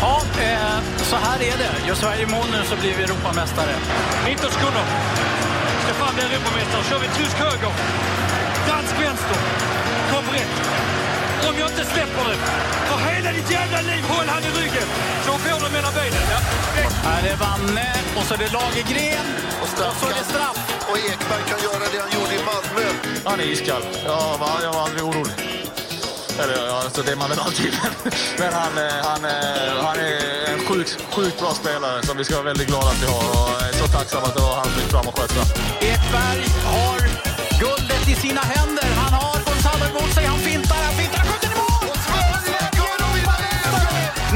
Ja, eh, så här är det. Gör Sverige mål nu så blir vi Europamästare. 19 sekunder. Ska fan bli Europamästare. kör vi tysk höger. Dansk vänster. Kom rätt. Om jag inte släpper det. För hela ditt jävla liv, håll han i ryggen. Så får du mellan benen. Ja. Här är Vanne och så är det Lagergren och, så är det straff. Och Ekberg kan göra det han gjorde i Malmö. Han är iskall. Jag var, jag var aldrig orolig. Eller ja, alltså det är man väl alltid. Men han, eh, han, eh, han är en sjukt sjuk bra spelare som vi ska vara väldigt glada att vi har. Och är så tacksam att det var han som gick fram och sköt. Ekberg har guldet i sina händer. Han har Gonzalo emot sig. Han fintar, han fintar, han skjuter i mål!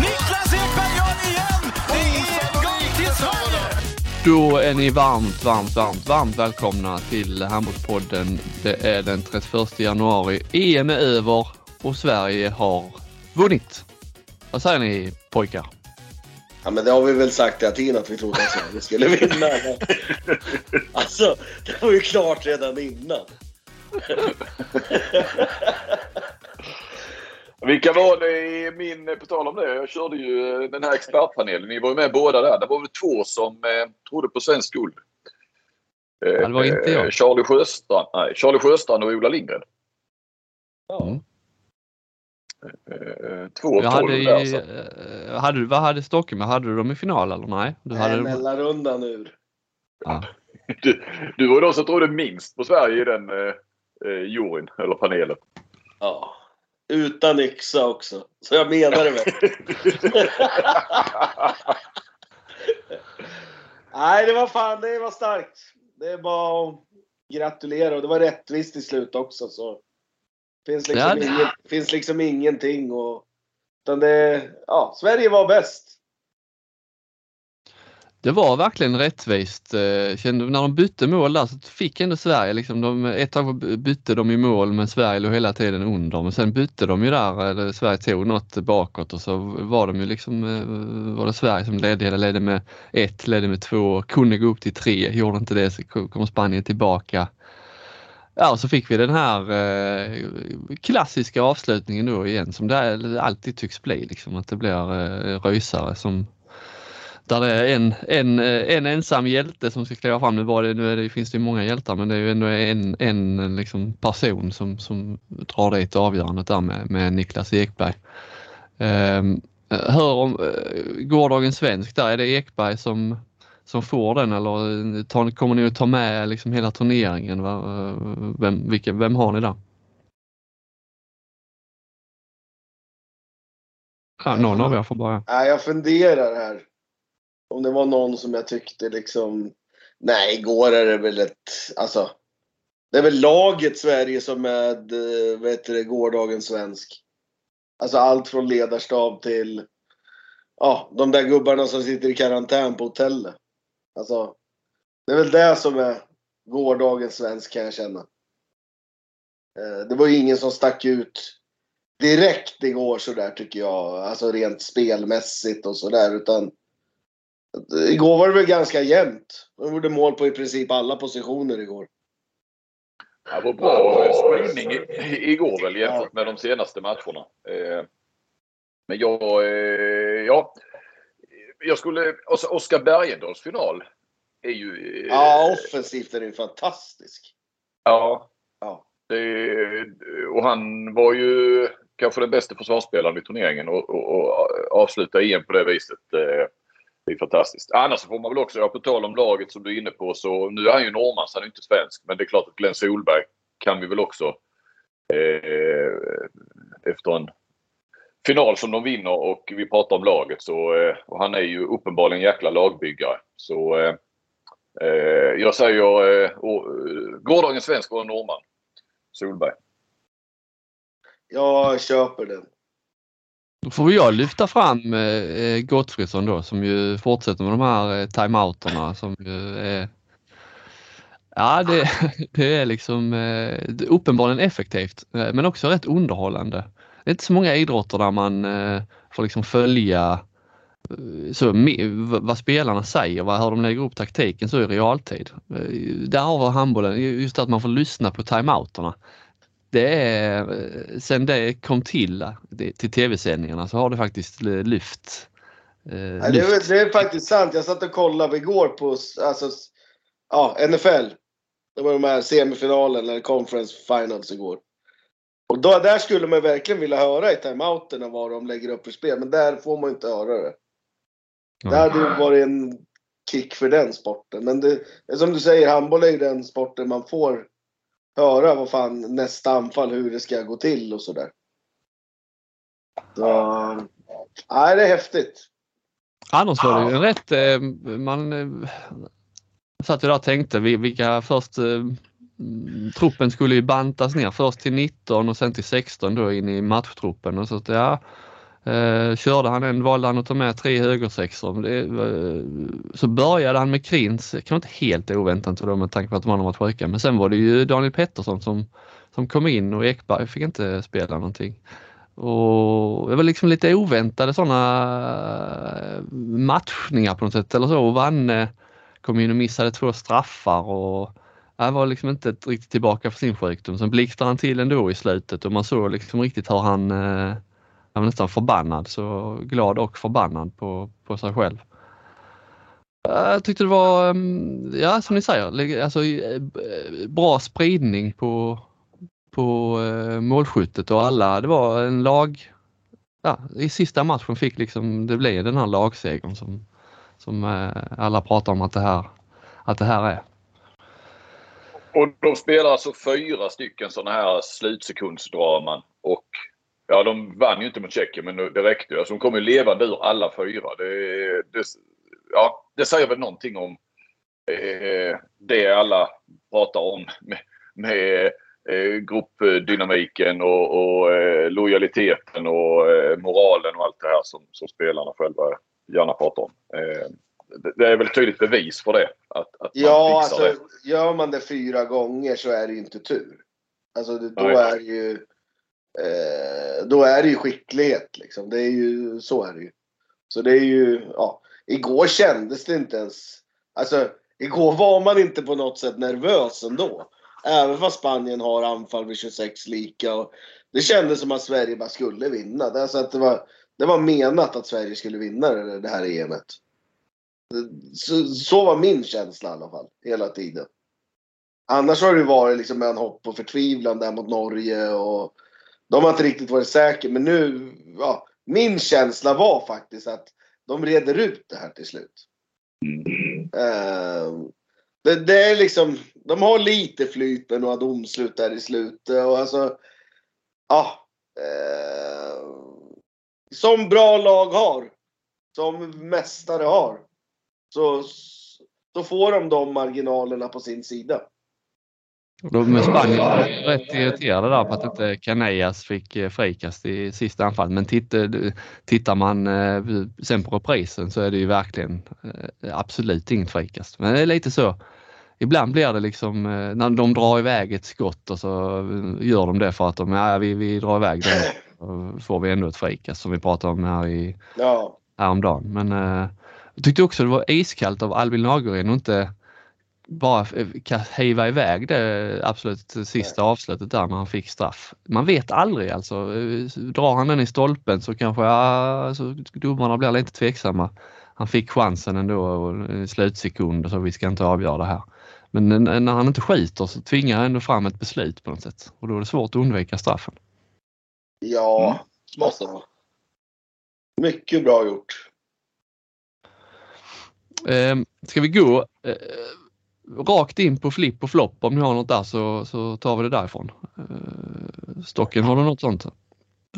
Niklas Ekberg gör det igen! Det är guld till Sverige! Då är ni varmt, varmt, varmt, varmt välkomna till Handbollspodden. Det är den 31 januari. EM är över och Sverige har vunnit. Vad säger ni pojkar? Ja, men det har vi väl sagt hela tiden att vi trodde att Sverige skulle vinna. alltså, det var ju klart redan innan. Vilka var det i min, på tal om det, jag körde ju den här expertpanelen. Ni var ju med båda där. Det var väl två som eh, trodde på svensk guld. Eh, Ja, det var inte jag. eh, Charlie Sjöstrand, nej, Charlie Sjöstrand och Ola Lindgren. Mm. Eh, två av Jag hade, där. i, Så. eh, hade, vad hade Stockholm? Hade du dem i final eller nej? Du hade Nej, mellanrundan ur. ja. Du, du var de som trodde minst på Sverige i den eh, eh, juryn, eller panelen. Ja. Utan yxa också. Så jag menar det väl. Nej, det var fan, det var starkt. Det är bara att gratulera och det var rättvist i slut också så. Finns liksom, Ja, det- inget, finns liksom ingenting och... Utan det, ja, Sverige var bäst. Det var verkligen rättvist. eh, Kände, när de bytte mål där så fick ändå Sverige liksom, de, ett tag bytte de i mål men Sverige låg hela tiden under. Men sen bytte de ju där, eller Sverige tog något bakåt och så var de ju liksom, eh, var det Sverige som ledde, eller ledde med ett, ledde med två, kunde gå upp till tre, gjorde inte det så kom Spanien tillbaka. Ja, och så fick vi den här eh, klassiska avslutningen då igen som det alltid tycks bli, liksom, att det blir eh, rysare som där det är en, en, eh, en ensam hjälte som ska kliva fram. Nu, var det, nu är det, finns det ju många hjältar men det är ju ändå en, en liksom person som, som drar dit avgörandet där med, med Niklas Ekberg. Eh, hör om eh, gårdagens svensk där, är det Ekberg som, som får den eller tar, kommer ni att ta med liksom hela turneringen? Va? Eh, Vem, vilka, vem har ni där? Ja, någon av er får börja. Nej, jag funderar här. Om det var någon som jag tyckte liksom... Nej, igår är det väl ett... Alltså... Det är väl laget Sverige som är eh, vad heter det, gårdagens svensk. Alltså allt från ledarstab till... Ja, de där gubbarna som sitter i karantän på hotellet. Alltså... Det är väl det som är gårdagens svensk kan jag känna. Eh, Det var ju ingen som stack ut direkt igår sådär tycker jag. Alltså rent spelmässigt och sådär. Utan igår var det väl ganska jämnt. De gjorde mål på i princip alla positioner igår. Det var bra spridning igår väl jämfört med de senaste matcherna. Eh, Men jag, eh, ja. Jag skulle, Oskar Bergendahls final är ju... eh, Ja, offensivt är det ju fantastisk. Ja. Ja. Det, och han var ju kanske den bästa försvarsspelaren i turneringen och, och, och avsluta EM på det viset. eh, Det är fantastiskt. Annars får man väl också, ja, på tal om laget som du är inne på, så nu är han ju norrman så han är inte svensk. Men det är klart att Glenn Solberg kan vi väl också eh, efter en final som de vinner och vi pratar om laget så eh, och han är ju uppenbarligen en jäkla lagbyggare. Så eh, eh, jag säger eh, gårdagens svensk och en norrman. Solberg. Jag köper den. Då får jag lyfta fram eh, Gottfridsson då som ju fortsätter med de här eh, timeouterna som ju är Ja, det, det är liksom eh, uppenbarligen effektivt eh, men också rätt underhållande. Det är inte så många idrotter där man eh, får liksom följa eh, så, vad spelarna säger, vad, hur de lägger upp taktiken så i realtid. Eh, Där har handbollen, just att man får lyssna på timeouterna. det är, sen det kom till, till tv-sändningarna så har det faktiskt lyft. Ja, det, är, lyft. det är faktiskt sant. Jag satt och kollade igår på alltså, ja, NFL. Det var de här semifinalen eller conference finals igår. Och då, där skulle man verkligen vilja höra i timeouterna vad de lägger upp för spel. Men där får man inte höra det. Det hade ju varit en kick för den sporten. Men det, som du säger, handboll är ju den sporten man får höra vad fan nästa anfall, hur det ska gå till och sådär. Så, nej, det är häftigt. Annars var det ju en rätt, eh, man eh, satt ju där och tänkte vi- vilka först, eh, Mm, truppen skulle ju bantas ner först till 19 och sen till 16 då in i matchtruppen och så att ja, eh, körde han en, valde han att ta med tre högersexor. Det, eh, så började han med Krins, kan inte helt oväntat då med tanke på att de andra varit sjuka, men sen var det ju Daniel Pettersson som, som kom in och Ekberg fick inte spela någonting. Och det var liksom lite oväntade sådana eh, matchningar på något sätt eller så. Och Vanne kom in och missade två straffar och han var liksom inte riktigt tillbaka för sin sjukdom. Sen blixtrade han till ändå i slutet och man såg liksom riktigt hur han, eh, han var nästan förbannad, så glad och förbannad på, på sig själv. Jag tyckte det var, mm, ja som ni säger, alltså, eh, bra spridning på, på eh, målskyttet och alla, det var en lag, ja, i sista matchen fick liksom, det blev den här lagsegern som, som eh, alla pratar om att det här, att det här är. Och de spelar alltså fyra stycken sådana här slutsekundsdraman. Och ja, de vann ju inte mot Tjeckien men det räckte ju. Alltså, de kom ju levande ur alla fyra. Det, det, ja, det säger väl någonting om eh, det alla pratar om med, med eh, gruppdynamiken och, och eh, lojaliteten och eh, moralen och allt det här som, som spelarna själva gärna pratar om. Eh, det, det är väl tydligt bevis för det. Att, att Ja, alltså gör man det fyra gånger så är det ju inte tur. Alltså det, då Nej. är det ju eh, då är det ju skicklighet liksom. Det är ju, så är det ju. Så det är ju, ja. Igår kändes det inte ens, alltså igår var man inte på något sätt nervös ändå. Även fast Spanien har anfall vid 26 lika. Och det kändes som att Sverige bara skulle vinna. Det, alltså att det, var, det var menat att Sverige skulle vinna det, det här EMet. Så, så var min känsla i alla fall, hela tiden. Annars har det varit liksom en hopp och förtvivlan där mot Norge och de har inte riktigt varit säkra. Men nu, ja, min känsla var faktiskt att de reder ut det här till slut. Eh, det, det är liksom, de har lite flyt med några domslut där i slutet och alltså, ja. Eh, som bra lag har, som mästare har, så, så får de de marginalerna på sin sida. Då med Spanien var rätt irriterade där på att inte Canellas fick eh, frikast i sista anfallet. Men titta, tittar man eh, sen på reprisen så är det ju verkligen eh, absolut inget frikast. Men det är lite så. Ibland blir det liksom när de drar iväg ett skott och så gör de det för att de, ja, vi, vi drar iväg den. Och får vi ändå ett frikast som vi pratade om här i, Ja, häromdagen. Men jag tyckte också det var iskallt av Albin Lagergren och inte bara eh, hiva iväg det absolut sista avslutet där när han fick straff. Man vet aldrig alltså. Eh, Drar han den i stolpen så kanske ja, alltså, domarna blir lite tveksamma. Han fick chansen ändå och i slutsekund så vi ska inte avgöra det här. Men n- när han inte skiter så tvingar han ändå fram ett beslut på något sätt och då är det svårt att undvika straffen. ja. Alltså. Mycket bra gjort. Eh, ska vi gå eh, rakt in på flipp och flopp om ni har något där så, så tar vi det därifrån. Eh, Stocken, har du något sånt?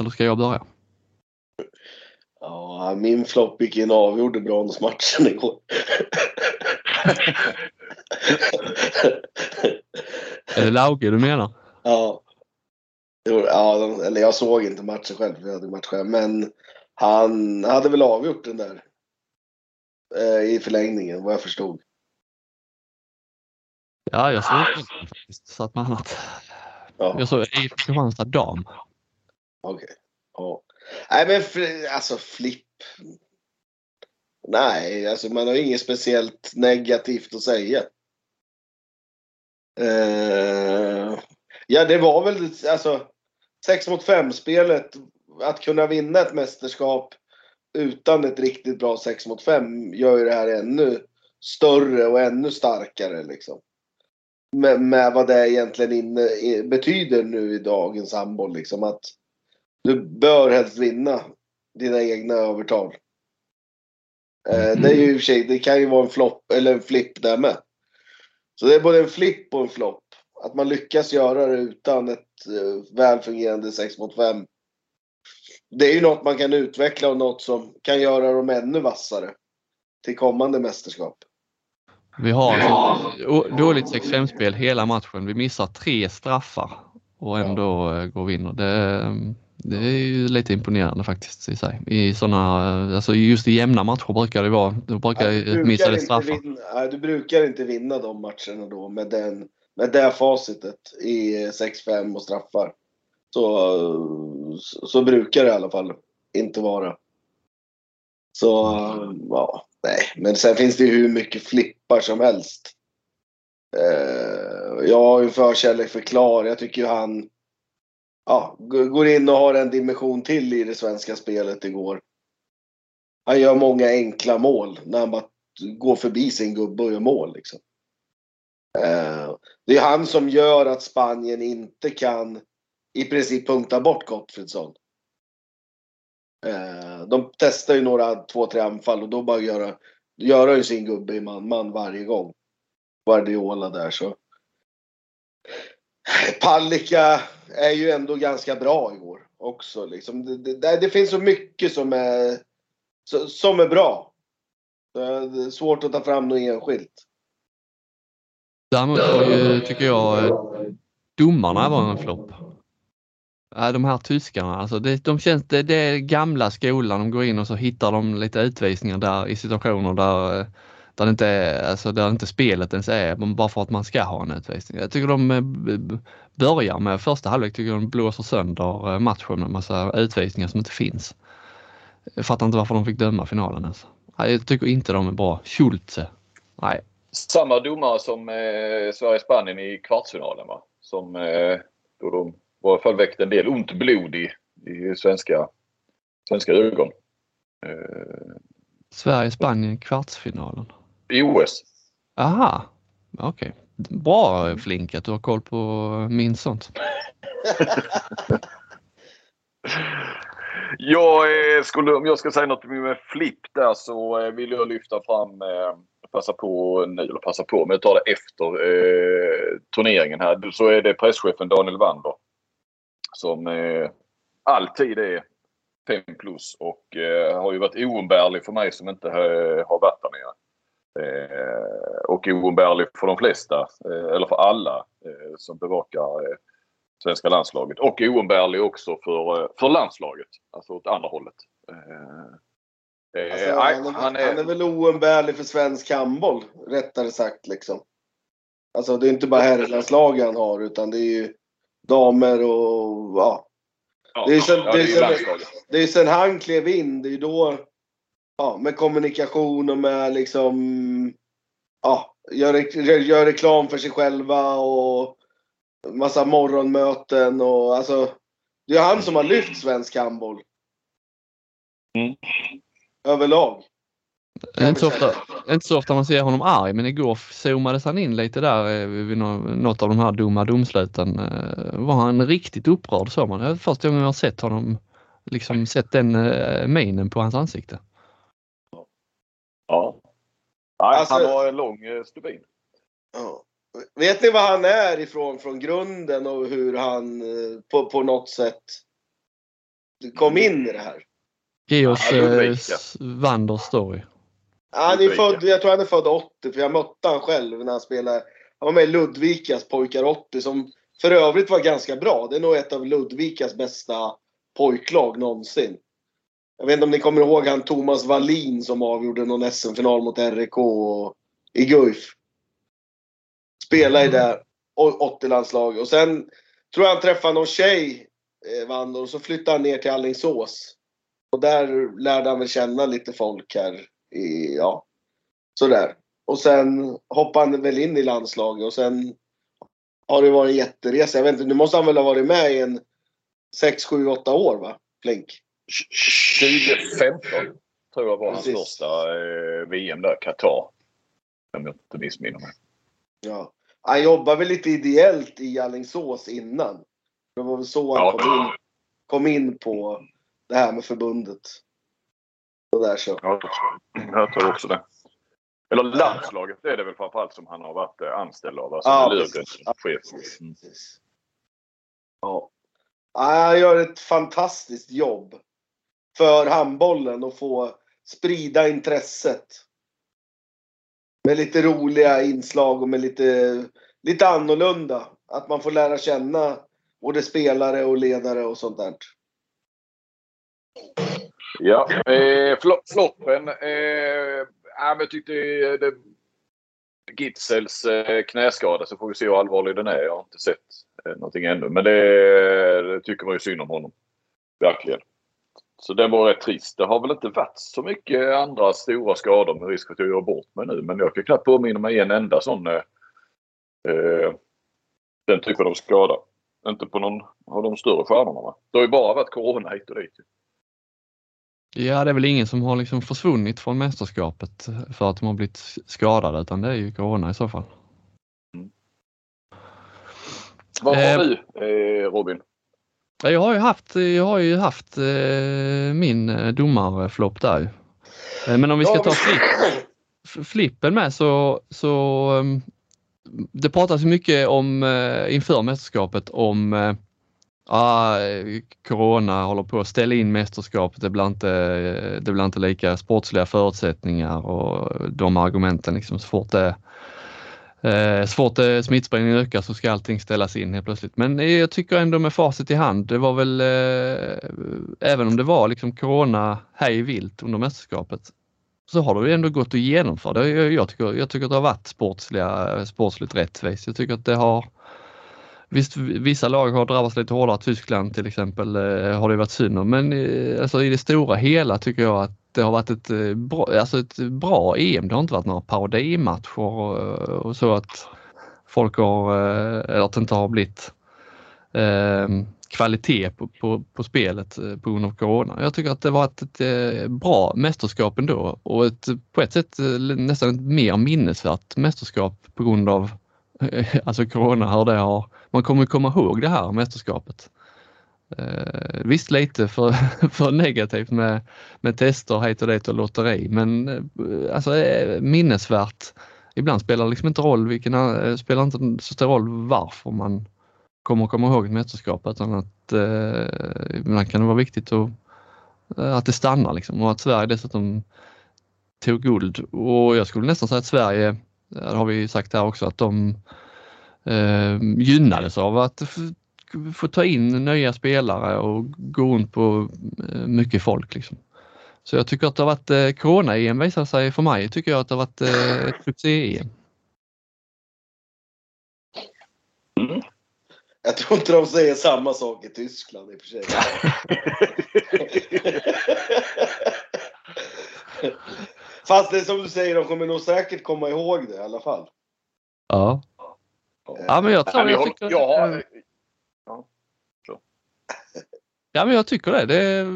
Eller ska jag börja? Ja, min flopp gick in och avgjorde bronsmatchen igår. Är det Lauge du menar? ja. Ja, eller jag såg inte matchen själv, för jag hade match själv. Men han hade väl avgjort den där. Eh, I förlängningen, vad jag förstod. Ja, jag såg faktiskt. Så att man annat. Ja, Jag såg IFK Kristianstad dam. okej. Ja. Nej, men alltså flipp. Nej, alltså man har inget speciellt negativt att säga. Eh, Ja, det var väl alltså 6 mot 5 spelet. Att kunna vinna ett mästerskap utan ett riktigt bra 6 mot 5 gör ju det här ännu större och ännu starkare liksom. Med, med vad det egentligen inne, betyder nu i dagens handboll liksom att du bör helst vinna dina egna övertal. Mm. det är ju i och för sig, det kan ju vara en flopp eller en flipp där med. Så det är både en flipp och en flopp. Att man lyckas göra det utan ett eh, väl fungerande 6 mot 5. Det är ju något man kan utveckla och något som kan göra dem ännu vassare till kommande mästerskap. Vi har alltså dåligt 6-5-spel hela matchen. Vi missar tre straffar och ändå eh, går och vinner. Det, det är ju lite imponerande faktiskt i sig. I såna, alltså just i jämna matcher brukar det vara, då brukar jag missa inte straffar. vinna, du brukar inte vinna de matcherna då med, den, med det facitet i 6-5 och straffar. Så, så brukar det i alla fall inte vara. Så ja, nej. Men sen finns det ju hur mycket flippar som helst. Eh, jag har ju en förkärlek för Klar. Jag tycker ju han ja, går in och har en dimension till i det svenska spelet igår. Han gör många enkla mål när han bara går förbi sin gubbe och gör mål. Liksom. Eh, det är han som gör att Spanien inte kan i princip punkta bort Gottfridsson. Eh, de testar ju några, två, tre anfall och då bara göra, göra ju sin gubbe i man-man varje gång. Guardiola där så. Palicka är ju ändå ganska bra igår också. Liksom. Det, det, det- finns så mycket som är, som är bra. Det är svårt att ta fram något enskilt. Däremot tycker jag, eh, domarna var en flopp. Ja, de här tyskarna, alltså det, de känns, det, det är gamla skolan. De går in och så hittar de lite utvisningar där i situationer där, där, det inte är, alltså där inte spelet ens är, bara för att man ska ha en utvisning. Jag tycker de eh, börjar med första halvlek, tycker jag de blåser sönder eh, matchen med massa utvisningar som inte finns. Jag fattar inte varför de fick döma finalen ens. Nej, Jag tycker inte de är bra. Schultze. Eh. Nej, Samma domare som eh, Sverige-Spanien i kvartsfinalen va? Som eh, då de i alla fall väckte en del ont blod i, i svenska, svenska ögon. Eh, Sverige-Spanien kvartsfinalen. I OS. Aha, okej. Bra Flink att du har koll på min sånt. Jag eh, skulle, om jag ska säga något med flipp där så eh, vill jag lyfta fram, passa på, nej, eller passa på, men jag tar det efter eh, turneringen här. Så är det presschefen Daniel Wander. Som eh, alltid är 5 plus och eh, har ju varit oumbärlig för mig som inte eh, har varit där nere. Eh, och oumbärlig för de flesta, eh, eller för alla eh, som bevakar eh, svenska landslaget. Och oumbärlig också för, för landslaget. Alltså åt andra hållet. Alltså, han, är, han han är är, väl oumbärlig för svensk handboll, rättare sagt. Liksom. Alltså det är inte bara herrlandslag han har, utan det är ju damer och ja. ja, det är sen- ja, det är sen- landslaget. Det är sen han klev in, det är då, ja, med kommunikation och med liksom, ja, gör, gör reklam för sig själva och massa morgonmöten och alltså. Det är han som har lyft svensk handboll. Mm. Överlag. Inte så, ofta, inte så ofta man ser honom arg men igår zoomades han in lite där eh, vid nå- något av de här dumma domsluten. Eh, Var han riktigt upprörd såg man. Det är första gången jag har sett honom, liksom sett den eh, minen på hans ansikte. Ja. Nej, Alltså- han var en lång stubin. Ja. Vet ni vad han är ifrån från grunden och hur han på, på något sätt kom in i det här? Ge oss Ja, eh, story. Han är född, jag tror han är född 80 för jag mötte han själv när han spelade. Han var med i Ludvikas pojkar 80 som för övrigt var ganska bra. Det är nog ett av Ludvikas bästa pojklag någonsin. Jag vet inte om ni kommer ihåg han Thomas Wallin som avgjorde någon SM-final mot RIK i Guif. Spelade i det 80-landslaget och sen tror jag han träffade någon tjej, eh, Wander, och så flyttade han ner till Alingsås. Och där lärde han väl känna lite folk här ja, sådär. Och sen hoppade han väl in i landslaget och sen har det varit en jätteresa. Jag vet inte, nu måste han väl ha varit med i en 6, 7, 8 år va? Flink. 2015 tror jag var hans Precis. första eh, VM där, Qatar. Om jag inte missminner mig. Ja. Han jobbade väl lite ideellt i Alingsås innan. Det var väl så han Ja. kom, in, kom in på det här med förbundet. Där så. Ja, jag tror också det. Eller landslaget är det väl framförallt som han har varit eh, anställd av. Alltså Ja, precis. chef. Mm. Ja. Ja, Han gör ett fantastiskt jobb för handbollen och få sprida intresset. Med lite roliga inslag och med lite, lite annorlunda. Att man får lära känna både spelare och ledare och sånt där. Ja, eh, floppen. Eh, ja, men jag tyckte det, Gitzels eh, knäskada så får vi se hur allvarlig den är. Jag har inte sett eh, någonting ännu. Men det, det tycker man ju synd om honom. Verkligen. Så den var rätt trist. Det har väl inte varit så mycket andra stora skador med risk att jag gör bort mig nu. Men jag kan knappt påminna mig en enda sån eh, eh, den typen av skada. Inte på någon av de större stjärnorna va? Det har ju bara varit corona hit och dit. Ja, det är väl ingen som har liksom försvunnit från mästerskapet för att de har blivit skadade utan det är ju Corona i så fall. Vad har Eh, du eh, Robin? Ja, Jag har ju haft, jag har ju haft eh, min eh, domarflopp där. Eh, Men om vi ska Ja, ta flipp, flippen med så, så um, det pratas mycket om inför mästerskapet om ah, Corona håller på att ställa in mästerskapet. Det blir inte, det blir inte lika sportsliga förutsättningar och de argumenten liksom så fort det Eh, så fort eh, smittspridningen ökar så ska allting ställas in helt plötsligt. Men eh, jag tycker ändå med facit i hand, det var väl, eh, även om det var liksom corona hej vilt under mästerskapet, så har det ju ändå gått att genomföra det. Jag, jag, tycker, jag tycker att det har varit sportsliga, sportsligt rättvist. Jag tycker att det har Visst, vissa lag har drabbats lite hårdare. Tyskland till exempel eh, har det varit synd om. Men eh, alltså, i det stora hela tycker jag att det har varit ett eh, bra, alltså ett bra EM. Det har inte varit några parodimatcher och, eh, och så att folk har, eh, eller att det inte har blivit eh, kvalitet på, på, på spelet eh, på grund av Corona. Jag tycker att det var ett, ett bra mästerskap ändå och ett, på ett sätt nästan ett mer minnesvärt mästerskap på grund av alltså Corona, hur det har, man kommer komma ihåg det här mästerskapet. Eh, visst lite för, för negativt med, med tester hit och dit och lotteri men eh, alltså eh, minnesvärt. Ibland spelar det liksom inte roll vilken, eh, spelar inte så stor roll varför man kommer komma ihåg ett mästerskap utan att eh, ibland kan det vara viktigt att, eh, att det stannar liksom och att Sverige dessutom tog guld och jag skulle nästan säga att Sverige, det har vi sagt här också, att de eh, gynnades av att få ta in nya spelare och gå runt på eh, mycket folk. Liksom. Så jag tycker att det har varit eh, Corona-EM visar sig för mig, tycker jag att det har varit eh, ett succé-EM. Jag tror inte de säger samma sak i Tyskland i och för sig. Fast det är som du säger, de kommer nog säkert komma ihåg det i alla fall. Ja. Ja men jag tror, jag jag, tycker, jag, ja, men jag tycker det. det.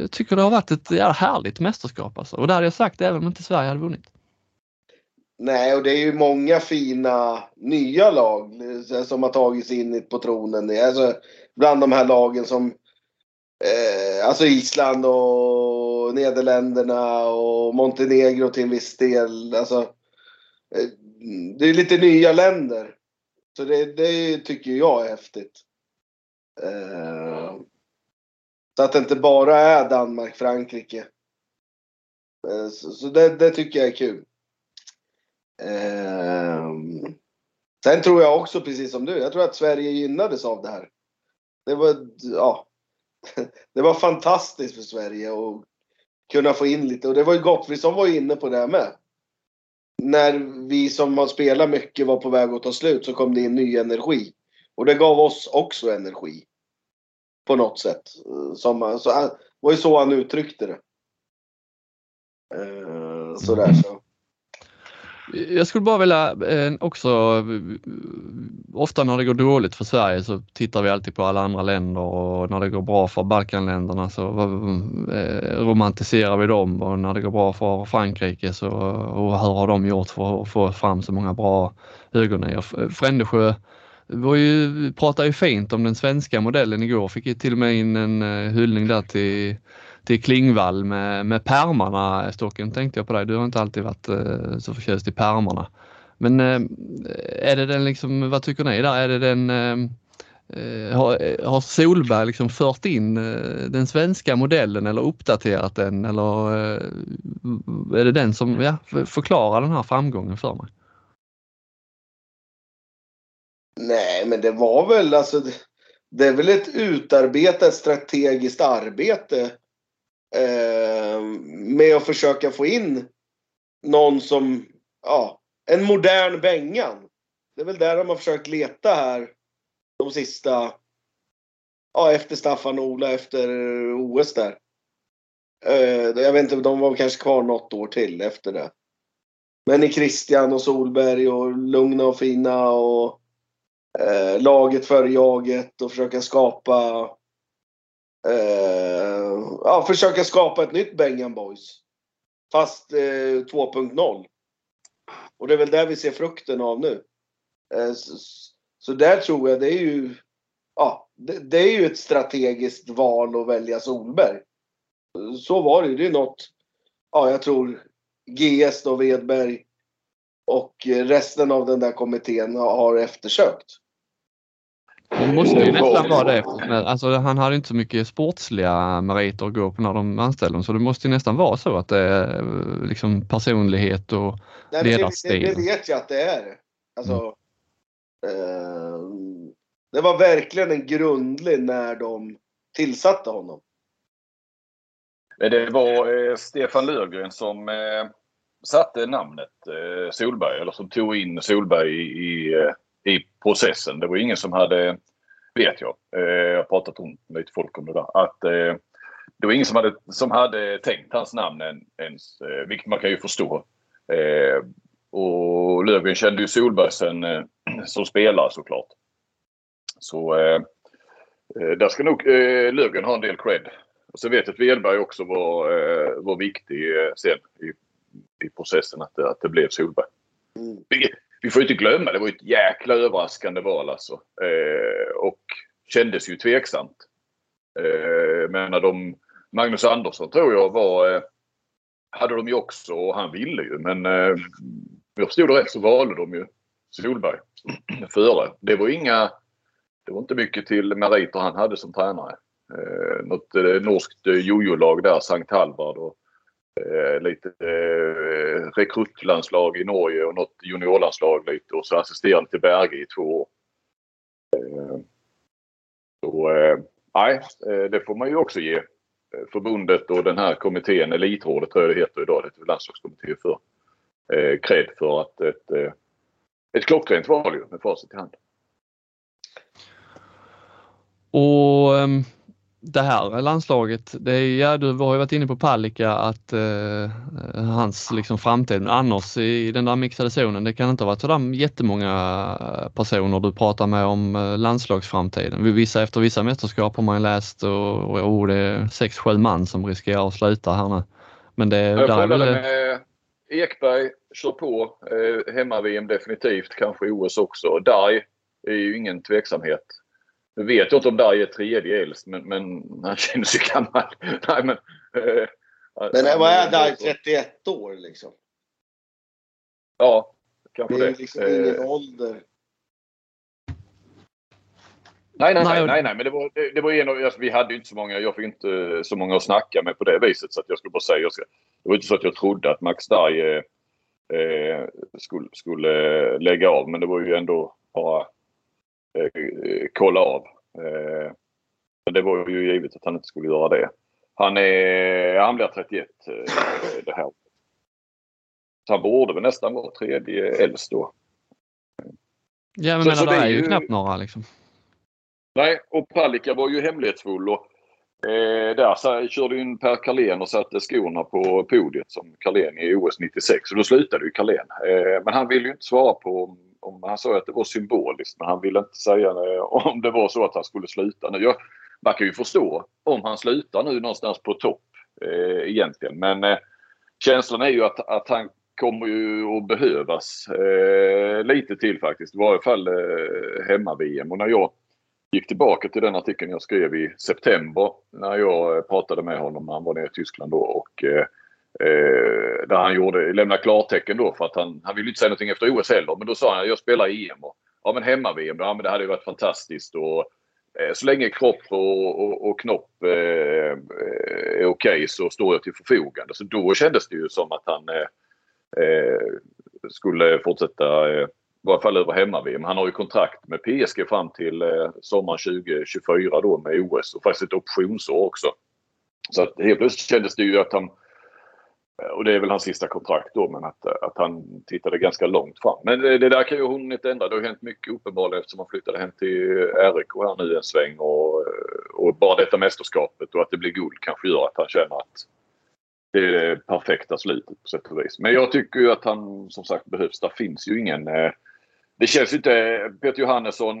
Jag tycker det har varit ett jävla härligt mästerskap alltså. Och det hade jag sagt även om inte Sverige hade vunnit. Nej, och det är ju många fina nya lag eh, som har tagit sig in på tronen. Det är Alltså, bland de här lagen som eh, alltså Island och Nederländerna och Montenegro till en viss del. Alltså, eh, det är lite nya länder. Så det, det tycker jag är häftigt. Eh, så att det inte bara är Danmark, Frankrike. Eh, så så det, det tycker jag är kul. Ehm, sen tror jag också precis som du. Jag tror att Sverige gynnades av det här. Det var, ja, det var fantastiskt för Sverige att kunna få in lite. Och det var ju Gottfridsson var ju inne på det här med. När vi som har spelat mycket var på väg att ta slut så kom det in ny energi. Och det gav oss också energi. På något sätt. Som, så, det var ju så han uttryckte det. Eh, sådär så. Jag skulle bara vilja eh, också, eh, ofta när det går dåligt för Sverige så tittar vi alltid på alla andra länder och när det går bra för Balkanländerna så eh, romantiserar vi dem och när det går bra för Frankrike så och hur har de gjort för att få fram så många bra högernior. Frändesjö var ju, pratade ju fint om den svenska modellen igår, fick ju till och med in en eh, hyllning där till till Klingvall med, med pärmarna. Stocken tänkte jag på dig, du har inte alltid varit eh, så förtjust i pärmarna. Men eh, är det den liksom, vad tycker ni där? Är det den eh, har, har Solberg liksom fört in den svenska modellen eller uppdaterat den eller är det den som ja, förklarar den här framgången för mig? Nej, men det var väl alltså det, det är väl ett utarbetat strategiskt arbete eh, med att försöka få in någon som, ja, en modern Bengan. Det är väl där de har försökt leta här de sista, ja efter Staffan och Ola efter OS där. Eh, jag vet inte, de var kanske kvar något år till efter det. Men i Christian och Solberg och lugna och fina och eh, laget före jaget och försöka skapa eh, ja, försöka skapa ett nytt Bengan Boys. Fast eh, 2.0. Och det är väl där vi ser frukten av nu. Eh, så, så, där tror jag det är ju ja, det, det, är ju ett strategiskt val att välja Solberg. Så var det ju. Det är något, ja jag tror GS då, Vedberg och eh, resten av den där kommittén har eftersökt. Det måste ju nästan vara det. Alltså, han hade inte så mycket sportsliga meriter att gå på när de anställde honom så det måste ju nästan vara så att det är eh, liksom personlighet och Nej, ledarstil. Det, det, vet jag att det är. Alltså, mm. eh, det var verkligen en grundlig när de tillsatte honom. Det var eh, Stefan Löfgren som eh, satte namnet eh, Solberg eller som tog in Solberg i, i eh, i processen. Det var ingen som hade, vet jag, eh, jag har pratat om lite folk om det där, att eh, det var ingen som hade, som hade tänkt hans namn ens, eh, vilket man kan ju förstå. Och Löfgren kände ju Solberg sen, som spelare såklart. Så där ska nog eh, Löfgren ha en del cred. Och sen vet jag att Wedberg också var, var viktig sen i, i processen att, att det blev Solberg. Mm vi får inte glömma, det var ett jäkla överraskande val alltså. Eh, och kändes ju tveksamt. Eh, men de, Magnus Andersson tror jag var, eh, hade de ju också och han ville ju. Men eh, om jag förstod det rätt så valde de ju Solberg före. Det var inga, det var inte mycket till meriter han hade som tränare. Eh, något eh, norskt eh, jojo-lag där, Sankt Halvard och eh, lite eh, rekrutlandslag i Norge och något juniorlandslag lite och så assisterande till Berge i två år. Eh, så eh, nej, eh, det får man ju också ge eh, förbundet och den här kommittén, Elitrådet tror jag det heter idag, det heter landslagskommitté för, eh, cred för att ett, eh, ett klockrent val ju med facit i hand. Och um det här landslaget, det är, ja, du har ju varit inne på Palicka att eh, hans liksom framtid, annars i den där mixade zonen, det kan inte ha varit sådär jättemånga personer du pratar med om eh, landslagsframtiden. Vissa, efter vissa mästerskap har man ju läst och, och, och det är 6-7 man som riskerar att sluta här nu. Men det, jag där är väl... med Ekberg, kör på. Eh, Hemma-VM definitivt, kanske OS också. Dai är ju ingen tveksamhet. Nu vet jag inte om Darj är tredje äldst, men, men han känns ju gammal. Nej, men, eh, men vad är Darj? 31 år liksom? Ja, kanske det. Det är liksom ingen eh, ålder. Nej, nej, nej, nej, nej, men det var, det, det var en av, alltså, vi hade ju inte så många, jag fick inte så många att snacka med på det viset så att jag skulle bara säga, jag ska, det var inte så att jag trodde att Max Darj eh, eh skulle, skulle lägga av men det var ju ändå bara eh, kolla av. Eh, men det var ju givet att han inte skulle göra det. Han, är, han blir 31 eh, det här Så han borde väl nästan vara tredje äldst då. Ja men så, menar, så det är ju knappt några liksom. Nej, och Palicka var ju hemlighetsfull och Eh, där så, körde in Per Carlén och satte skorna på podiet som Carlén i OS 96 och då slutade ju Carlén. Eh, men han ville ju inte svara på om, han sa att det var symboliskt men han ville inte säga om det var så att han skulle sluta nu. Jag, man kan ju förstå om han slutar nu någonstans på topp eh, egentligen men eh, känslan är ju att, att han kommer ju att behövas eh, lite till faktiskt. I varje fall eh, hemma-VM. Och när jag gick tillbaka till den artikeln jag skrev i september när jag eh, pratade med honom när han var nere i Tyskland då och eh, eh, där han gjorde, lämnade klartecken då för att han, han ville inte säga någonting efter OS heller men då sa han att jag spelar i EM och ja men hemma-VM, ja men det hade ju varit fantastiskt och eh, så länge kropp och, och, och knopp eh, eh är okej okay, så står jag till förfogande. Så då kändes det ju som att han eh, eh skulle fortsätta eh, i varje fall över hemma-VM. Han har ju kontrakt med PSG fram till eh, sommaren 2024 då med OS och faktiskt ett optionsår också. Så att helt plötsligt kändes det ju att han Eh, och det är väl hans sista kontrakt då, men att, eh, att han tittade ganska långt fram. Men det, det där kan ju hon inte ändra. Det har hänt mycket uppenbarligen eftersom han flyttade hem till RIK här nu en sväng. Och, och bara detta mästerskapet och att det blir guld kanske gör att han känner att det är det perfekta slutet på sätt och vis. Men jag tycker ju att han som sagt behövs. Där finns ju ingen eh, det känns ju inte... Peter Johannesson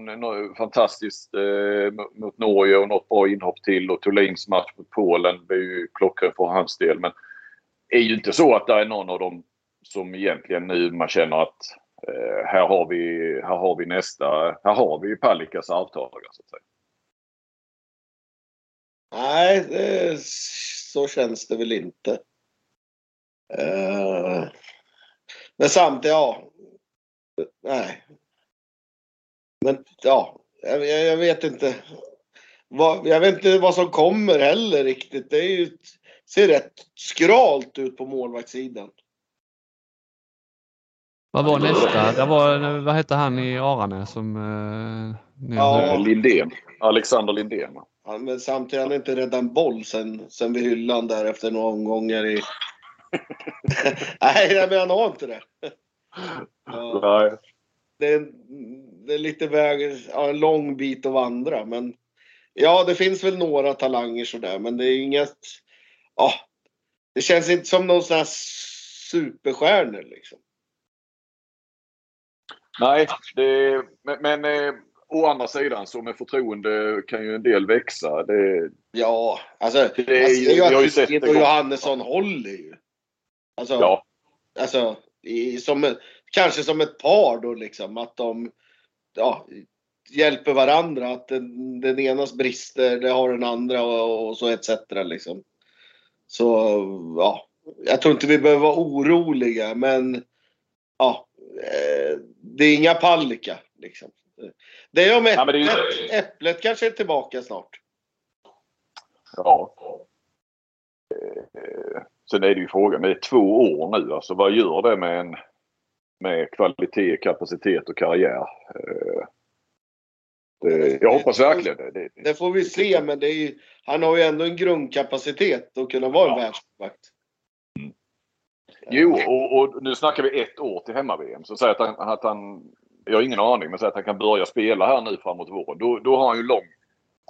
fantastiskt eh, mot Norge och något bra inhopp till och Thulins match mot Polen är ju klockren för hans del. Men är ju inte så att det är någon av dem som egentligen nu man känner att eh, här, har vi, här har vi nästa... Här har vi Palikas arvtagare. så att säga. Nej, det, så känns det väl inte. Uh, men samtidigt, ja, Nej. Men ja, jag, jag vet inte. Vad, jag vet inte vad som kommer heller riktigt. Det är ju, ser rätt skralt ut på målvaktssidan. Vad var nästa? Det var, vad hette han i Aranäs som... Eh, ja. Lindén. Alexander Lindén. Ja, men samtidigt har han inte räddat en boll sen, sen vid hyllan där efter några omgångar i... Nej, men han har inte det. Nej. Det är, det är lite väg, ja, en lång bit att vandra. Men ja, det finns väl några talanger sådär. Men det är inget... Ja, det känns inte som någon sån här superstjärnor liksom. Nej, det, men, men eh, å andra sidan så med förtroende kan ju en del växa. Det, ja, alltså det är, alltså, det är ju att Wicked och Johannesson håller ju. Alltså, ja. alltså i, som, kanske som ett par då liksom. Att de ja, hjälper varandra. Att den, den enas brister, det har den andra och, och så etc. Liksom. Så ja, jag tror inte vi behöver vara oroliga men ja, eh, det är inga Pallika liksom. Det är om äpplet, ja, ju... äpplet kanske är tillbaka snart. Ja. Eh, sen är det ju frågan, det är två år nu alltså. Vad gör det med en med kvalitet, kapacitet och karriär. Eh, det, jag hoppas verkligen det, det. Får vi se, men det är, han har ju ändå en grundkapacitet att kunna vara en ja. världsmålvakt. Mm. Jo, och, och, nu snackar vi ett år till hemma-VM. Så säg att han, att han, jag har ingen aning, men säg att han kan börja spela här nu framåt våren. Då, då har han ju lång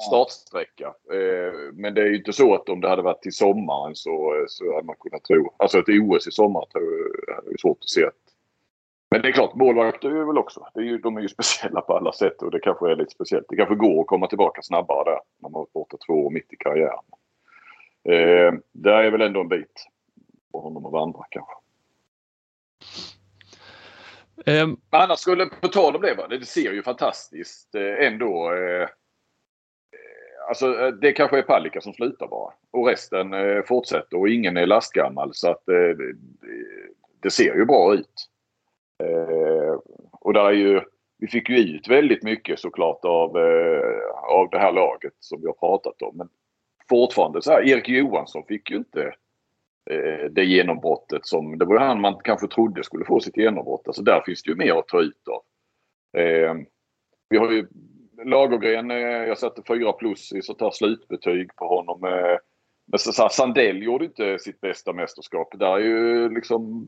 startsträcka. Eh, men det är ju inte så att om det hade varit till sommaren så, så hade man kunnat tro. Alltså ett OS i sommar tror jag, är svårt att se att men det är klart, målvakter är väl också. Är ju, de är ju speciella på alla sätt och det kanske är lite speciellt. Det kanske går att komma tillbaka snabbare där när man varit borta två år mitt i karriären. Eh, det är väl ändå en bit för honom att vandra kanske. Um, Annars skulle, på tal om det, det ser ju fantastiskt eh, ändå. Eh, alltså eh, det kanske är Palicka som slutar bara. Och resten eh, fortsätter och ingen är lastgammal så att eh, det ser ju bra ut. Eh, och där är ju, vi fick ju ut väldigt mycket såklart av, eh, av det här laget som vi har pratat om. Men fortfarande så här, Erik Johansson fick ju inte eh, det genombrottet som, det var han man kanske trodde skulle få sitt genombrott. Alltså där finns det ju mer att ta ut av. Eh, vi har ju Lagergren, eh, jag satte 4 plus i sånt här slutbetyg på honom. Eh, men så, Sandell gjorde inte sitt bästa mästerskap. Där är ju liksom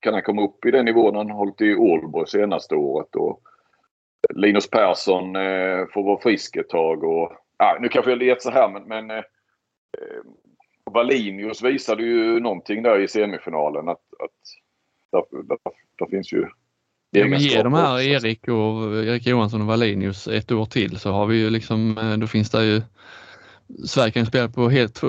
kan han komma upp i den nivån han hållit i Ålborg senaste året. Och Linus Persson eh, får vara frisk ett tag. Och, ah, nu kanske jag lät så här men, men eh, eh, Wallinius visade ju någonting där i semifinalen. Att, att där, där, där finns ju Ja, men ge de här. Erik och Erik Johansson och Wallinius ett år till så har vi ju liksom, eh, då finns det ju Sverige kan ju spela på helt,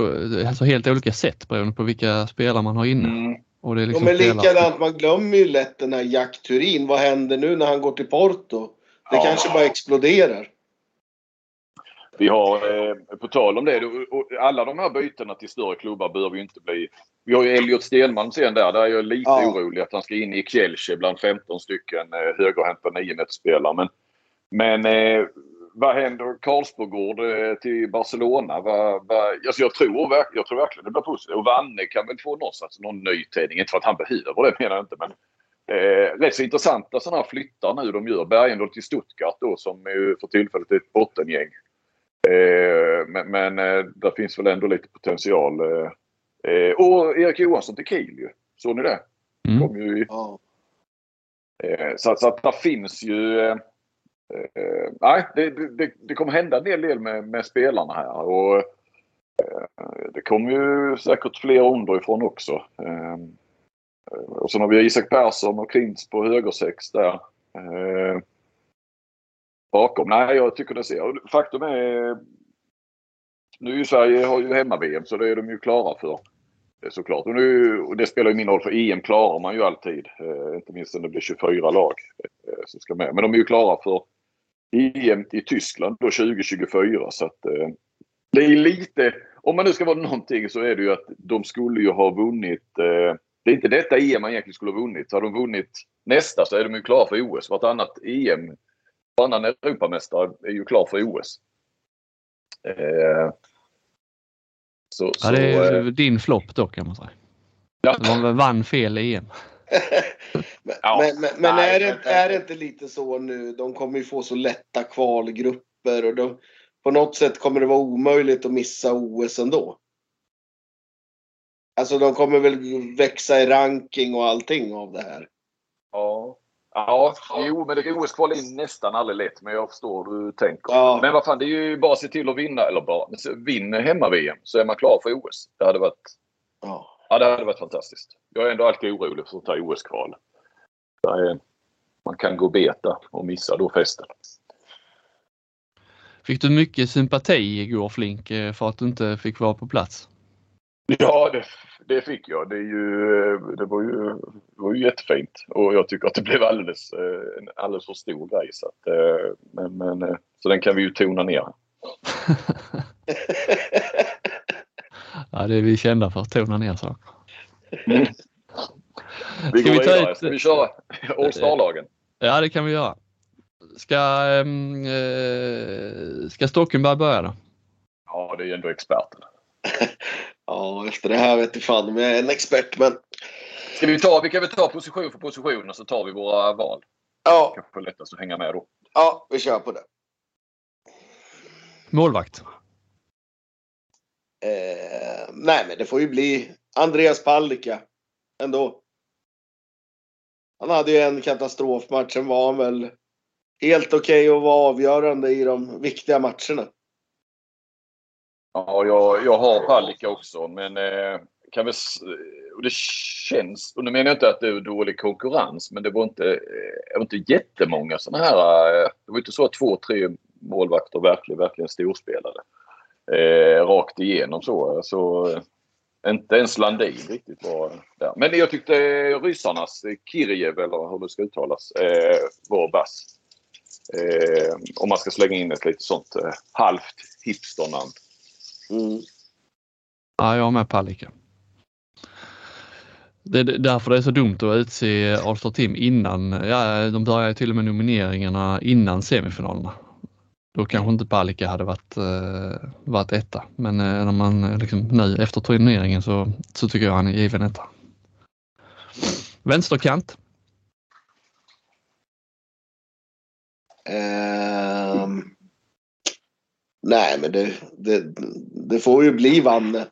alltså helt olika sätt beroende på vilka spelare man har inne. Mm. Och det är Ja, liksom men spelare- likadant, man glömmer ju lätt den här Jack Turin. Vad händer nu när han går till Porto? Det Ja. kanske bara exploderar. Vi har, eh, på tal om det, alla de här bytena till större klubbar behöver ju inte bli... Vi har ju Elliot Stenman sen där. Där är jag lite Ja. orolig att han ska in i Kielce bland 15 stycken eh, högerhänta niometersspelare. Men, men eh, vad händer Karlsbogård eh, till Barcelona? Vad, vad, alltså jag, tror, jag tror verkligen det blir positivt. Och Vanne kan väl få någonstans någon nytändning. Inte för att han behöver det menar jag inte. Men eh, rätt så intressanta sådana här flyttar nu de gör. Bergendahl till Stuttgart då som är för tillfället är ett bottengäng. Eh, men men eh, där finns väl ändå lite potential. Eh, eh, och Erik Johansson till Kiel ju. Såg ni det? Mm. Kom ju i, eh, så, så att där finns ju... Eh, nej, det, det- det, kommer hända en del, del med, med spelarna här. Och, eh, det kommer ju säkert fler underifrån också. Eh, och sen har vi Isak Persson och Klintz på högersex där. Eh, bakom. Nej, jag tycker det ser... Faktum är... Nu är ju Sverige har ju hemma-VM så det är de ju klara för. Såklart. Och, nu, och det spelar ju min roll för EM klarar man ju alltid. Eh, inte minst när det blir 24 lag eh, som ska med. Men de är ju klara för EM i Tyskland då 2024. Så att, eh, det är lite... Om man nu ska vara någonting så är det ju att de skulle ju ha vunnit... Eh, det är inte detta EM man egentligen skulle ha vunnit. Har de vunnit nästa så är de ju klara för OS. Vartannat EM, varannan Europamästare är ju klar för OS. Eh, så, Ja, så, det är eh, din flopp då kan man säga. ja. De vann fel EM. Men, Ja. men, men, men Nej, är, det, är det inte lite så nu? De kommer ju få så lätta kvalgrupper och de, på något sätt kommer det vara omöjligt att missa OS ändå. Alltså de kommer väl växa i ranking och allting av det här. Ja. Ja, jo, men OS-kval är nästan aldrig lätt. Men jag förstår hur du tänker. Ja. Men vad fan, det är ju bara att se till att vinna. Eller bara, vinner hemma-VM så är man klar för OS. Det hade varit, Ja. Ja, det hade varit fantastiskt. Jag är ändå alltid orolig för att ta OS-kval. Man kan gå beta och missa då festen. Fick du mycket sympati igår Flink eh, för att du inte fick vara på plats? Ja, det, det fick jag. Det, är ju, det, var ju, det var ju jättefint. Och jag tycker att det blev alldeles, eh, en alldeles för stor grej. Så, att, eh, men, men, så den kan vi ju tona ner. Ja, det är vi kända för, att tona ner saker. Vi Ska går vi ta vidare. ett- Ska vi köra? Ja, det kan vi göra. Ska, ehm, eh, ska Stockenberg börja då? Ja, det är ju ändå experten. ja, efter det här vet jag fan om jag är en expert men Ska vi, ta, vi kan väl ta position för position och så tar vi våra val. ja, Kanske lättast att hänga med då. ja vi kör på det. Målvakt. Eh, nej, men det får ju bli Andreas Palicka ändå. Han hade ju en katastrofmatch. Sen var han väl helt okej att vara avgörande i de viktiga matcherna. Ja, jag, jag har Palicka också, men eh, kan väl, och det känns, och nu menar jag inte att det är dålig konkurrens, men det var inte, eh, det var inte jättemånga sådana här, eh, det var inte så att två, tre målvakter verkligen, verkligen storspelade. Eh, rakt igenom så. så eh, inte ens Landin riktigt var där. Men jag tyckte eh, ryssarnas, eh, Kirjev eller hur det ska uttalas, eh, var bass. Eh, om man ska slänga in ett lite sånt eh, halvt hipsternamn. Mm. Ja, jag har med Palicka. Det är därför det är så dumt att utse All-Star Team innan, ja de börjar ju till och med nomineringarna innan semifinalerna. Då kanske inte Palicka hade varit, eh, varit etta. Men eh, när man eh, liksom nu efter turneringen så, så tycker jag han är given etta. Vänsterkant. Um, nej, men det, det, det får ju bli Vanne.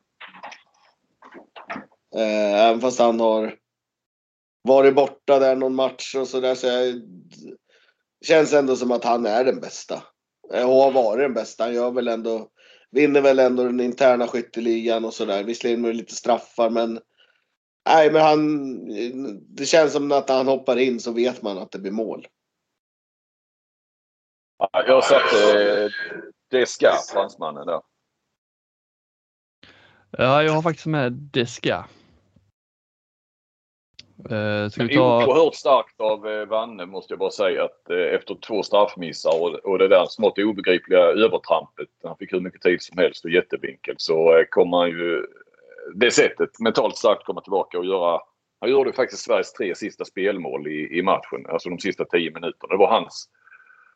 Uh, även fast han har varit borta där någon match och sådär. Så jag, känns ändå som att han är den bästa. Eh, Och har varit den bästa. Han gör väl ändå Vinner väl ändå den interna skytteligan och sådär. Visserligen med lite straffar men Nej men han, det känns som att när han hoppar in så vet man att det blir mål. Ja, Jag satte eh, det ska, fransmannen där. Ja, jag har faktiskt med Deska. Eh, ska Men vi ta... Oerhört starkt av eh, Vanne måste jag bara säga att eh, efter två straffmissar och, och det där smått obegripliga övertrampet. Han fick hur mycket tid som helst och jättevinkel så eh, kommer han ju det sättet mentalt starkt komma tillbaka och göra. Han gjorde faktiskt Sveriges tre sista spelmål i, i matchen, alltså de sista tio minuterna. Det var hans,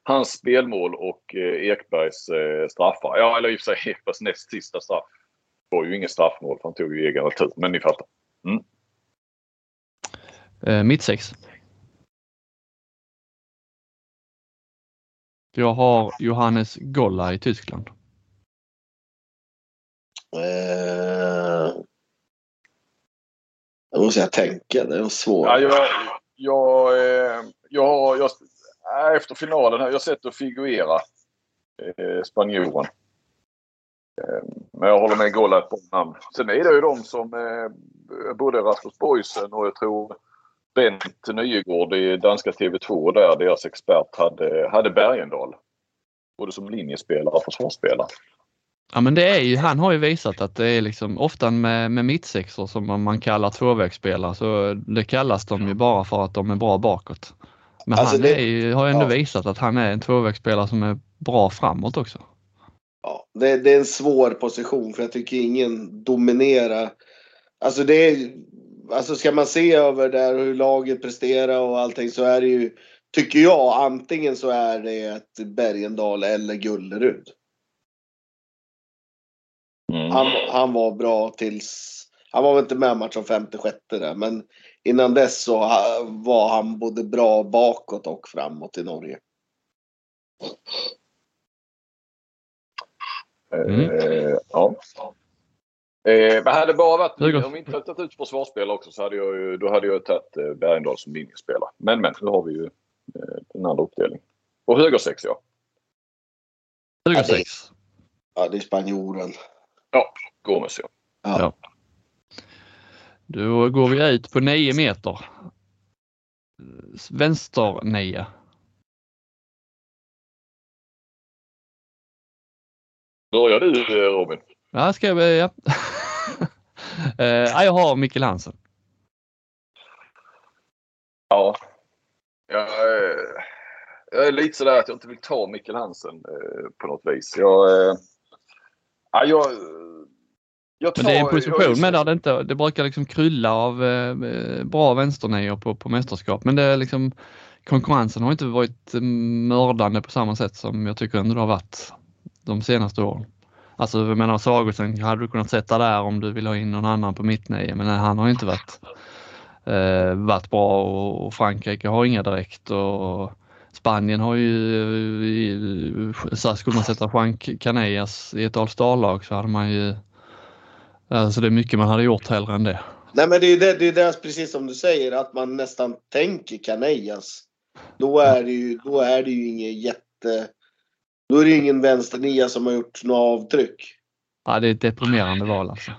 hans spelmål och eh, Ekbergs eh, straffar. Ja, eller i och för sig Ekbergs näst sista straff. Det var ju inget straffmål för han tog ju egen retur, men ni fattar. Eh, mitt sex. Jag har Johannes Golla i Tyskland. Eh, då måste jag tänka, det är svårt. Ja, jag, jag, eh, jag, jag, äh, efter finalen här, jag sätter Figuera, eh, spanjoren. Eh, men jag håller med Golla på namn. Sen är det ju de som eh, både Rasmus Boysen och jag tror Bent Nygård i danska TV2 där, deras expert, hade, hade Bergendahl. Både som linjespelare och försvarsspelare. Ja men det är ju, han har ju visat att det är liksom ofta med, med mittsexor som man- man kallar tvåvägsspelare så det kallas de ju bara för att de är bra bakåt. Men Alltså han det- är ju, har ju ändå ja. visat att han är en tvåvägsspelare som är bra framåt också. Ja, det, det är en svår position för jag tycker ingen dominerar. Alltså det är, alltså ska man se över där hur laget presterar och allting så är det ju, tycker jag, antingen så är det ett Bergendal eller Gullerud. Mm. Han, han var bra tills, han var väl inte med matchen 56 där men innan dess så var han både bra bakåt och framåt i Norge. Mm. Eh, ja. Eh, men hade det bara varit, om vi inte hade tagit ut försvarsspelare också så hade jag ju, då hade jag tagit eh, Bergendahl som linjespelare. Men men, nu har vi ju eh, den andra uppdelningen. Och högersex ja. 26. Ja, det är spanjoren. Gomes ja. Ja. Då går vi ut på 9 meter. Vänster 9. Börjar du eh, Robin? Ja, ska jag? Eh, ja, jag har Mikkel Hansen. Ja. Jag, eh, jag är lite sådär att jag inte vill ta Mikkel Hansen eh, på något vis. Jag, eh, ja, jag, jag Men det är en tar- position jag- med där det inte, det brukar liksom krylla av eh, bra vänsternior på, på mästerskap. Men det är liksom konkurrensen har inte varit eh, mördande på samma sätt som jag tycker ändå det har varit de senaste åren. Alltså jag menar Sagosen hade du kunnat sätta där om du vill ha in någon annan på mittnio men han har inte varit, eh, varit bra och, och Frankrike har inga direkt och Spanien har ju, eh, så här, skulle man sätta Juan Canellas i ett All Star-lag så hade man ju Alltså det är mycket man hade gjort hellre än det. Nej men det är ju det, det är det, precis som du säger, att man nästan tänker Canellas. Då är det ju, då är det ju inget jätte... Då är det ingen vänsternia som har gjort några avtryck. Ja, det är ett deprimerande val alltså.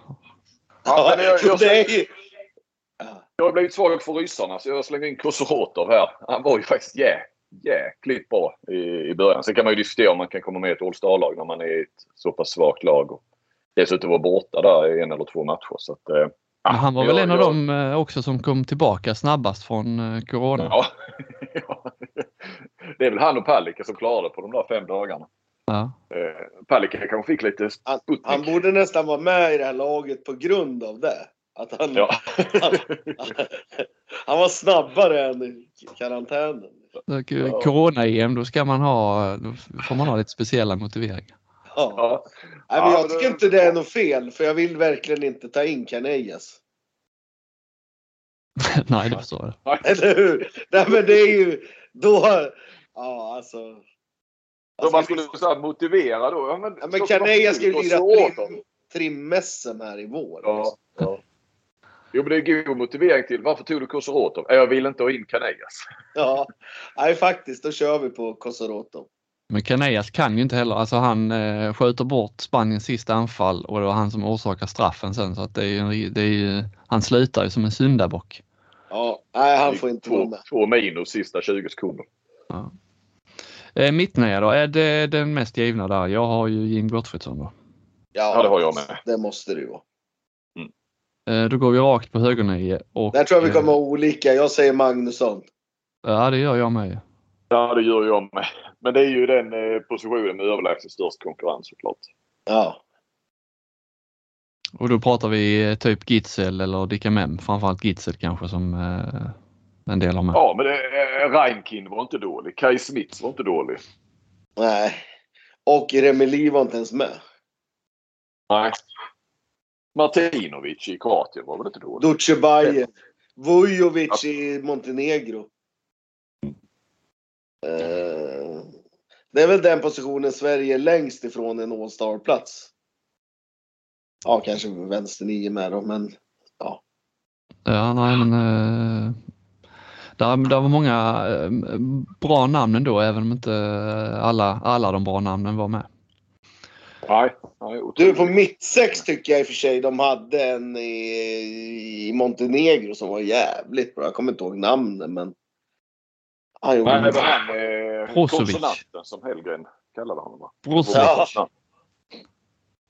Ja, men jag, jag, det är ju... Ja. jag har blivit svag för ryssarna så jag slänger in Kusurotov här. Han var ju faktiskt jä, jäkligt bra i, i början. Sen kan man ju diskutera om man kan komma med i ett All Star-lag när man är i ett så pass svagt lag. Och dessutom var borta där i en eller två matcher. Så att, eh, Men han var väl jag- en av jag- dem eh, också som kom tillbaka snabbast från eh, Corona. Ja. Ja. Det är väl han och Palicka som klarade på de där fem dagarna. Ja. Eh, Palicka kanske fick lite Han, Sputnik. han borde nästan vara med i det här laget på grund av det. Att han, Ja. han var snabbare än i karantänen. Corona-EM, då ska man ha, då får man ha lite speciella motiveringar. Ja. ja. Nej, men Ja, jag tycker inte det är något fel, för jag vill verkligen inte ta in Canellas. Nej, det förstår jag. Eller hur? Nej, men det är ju... Då... Ja, alltså... Så man skulle så här motivera då. Ja, men, Ja, men Canellas ska ju så- lira trim, trim-SM här i vår. Ja, ja. Jo, men det är god motivering till varför tog du Kusurotov? Jag vill inte ha in Canellas. Ja, nej faktiskt. Då kör vi på Kosorotov. Men Canellas kan ju inte heller, alltså han eh, skjuter bort Spaniens sista anfall och det var han som orsakar straffen sen så att det är ju, det är ju, han slutar ju som en syndabock. Ja, nej han får inte vara två, med. två minus sista 20 sekunder. Eh, Mittnia då, är det den mest givna där? Jag har ju Jim Gottfridsson då. Ja, det har jag med. Det måste det ju vara. Eh, då går vi rakt på högernio och... Där tror jag vi eh, kommer ha olika. Jag säger Magnusson. Ja, det gör jag med. Ja, det gör jag med. Men det är ju den eh, positionen med överlägset störst konkurrens såklart. Ja. Och då pratar vi eh, typ Gitzel eller Dikamem, framförallt Gitzel kanske som eh, en del har med. Ja, men det, Reinkin var inte dålig. Kai Smits var inte dålig. Nej. Och Remeli var inte ens med. Nej. Martinovic i Kroatien var väl inte dålig? Dutjebaje. Vujovic i Montenegro. Eh, det är väl den positionen Sverige är längst ifrån en All-star-plats. Ja, kanske vänster nio med då, men Ja, nej men eh, där, där var många eh, bra namn ändå, även om inte alla, alla de bra namnen var med. Nej. Du, på mittsex tycker jag i och för sig de hade en i, i Montenegro som var jävligt bra. Jag kommer inte ihåg namnet, men... Han gjorde Nej, han eh, konsonanten som Hellgren kallade honom va? Brozovic. Ja.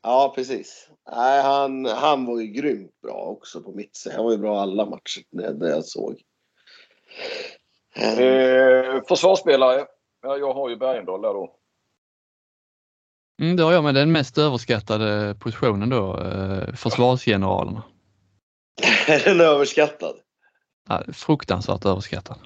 Ja, precis. Nej, han, han var ju grymt bra också på mittsex. Han var ju bra alla matcher det jag såg. Eh, Eh, försvarsspelare. Ja, jag har ju Bergendahl där då. Mm, det har jag med den mest överskattade positionen då, eh, försvarsgeneralerna. Är den överskattad? Ja, fruktansvärt överskattad.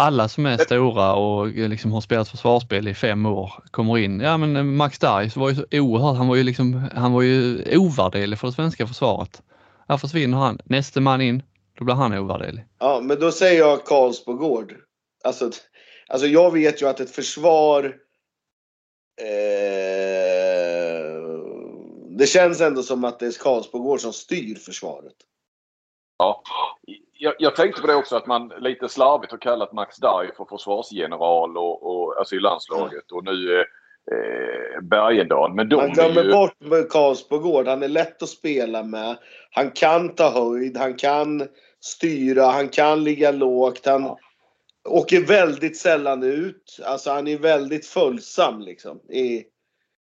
Alla som är stora och liksom har spelat försvarsspel i fem år kommer in. Ja men Max Dargis var ju så oerhört, han var ju liksom, han var ju ovärderlig för det svenska försvaret. Här försvinner han, nästa man in, då blir han ovärderlig. Ja, men då säger jag Karlsbogård. Alltså, alltså jag vet ju att ett försvar... Eh, det känns ändå som att det är Karlsbogård som styr försvaret. Ja. Jag, jag tänkte på det också att man lite slarvigt har kallat Max Darj för försvarsgeneral och, och, alltså i landslaget och nu eh, Bergendahl. Men de Man glömmer ju... bort med Karlsbogård. Han är lätt att spela med. Han kan ta höjd, han kan styra, han kan ligga lågt. Han åker väldigt sällan ut. Alltså han är väldigt följsam liksom. I,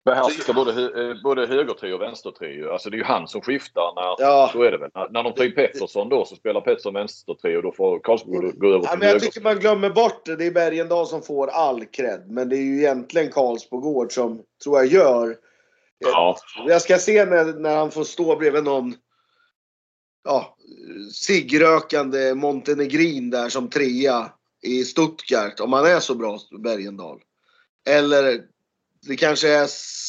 behärskar både, hö- eh, både högertrio och vänstertrio. Alltså det är ju han som skiftar. När, ja. Så är det väl. När, när de tar in Pettersson då så spelar Pettersson vänstertrio och då får Karlsborg gå över Ja, till men jag höger. tycker man glömmer bort det. Det är Bergendahl som får all cred. Men det är ju egentligen Karlsbogård som, tror jag, gör. Ja. Jag ska se när, när han får stå bredvid någon ja, ciggrökande montenegrin där som trea i Stuttgart. Om han är så bra, Bergendahl. Eller det kanske är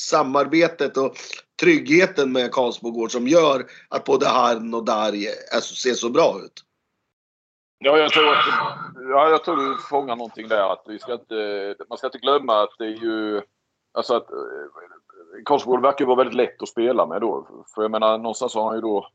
samarbetet och tryggheten med Karlsbogård som gör att både han och Darje är, ser så bra ut. Ja, jag tror, att, ja, jag tror du fångar någonting där. Att vi ska inte, man ska inte glömma att det är ju... Alltså att eh, Karlsborg verkar vara väldigt lätt att spela med då. För jag menar någonstans har han ju då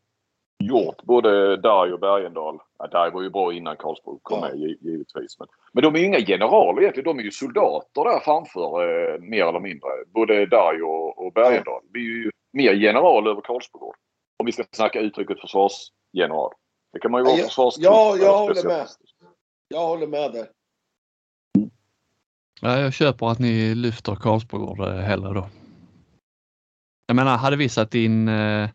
gjort både Darj och Bergendahl. Ja, Darj var ju bra innan Karlsborg kom Ja. med gi- givetvis. Men, men de är ju inga generaler egentligen. De är ju soldater där framför eh, mer eller mindre. Både Darj och, och Bergendahl. Det är ju mer general över Karlsborg. Om vi ska snacka uttrycket försvarsgeneral. Det kan man ju vara Ja, försvars... ja, jag håller specialist. Jag håller med där. Ja, jag köper att ni lyfter Karlsbogård eh, hellre då. Jag menar, hade vi satt in, eh,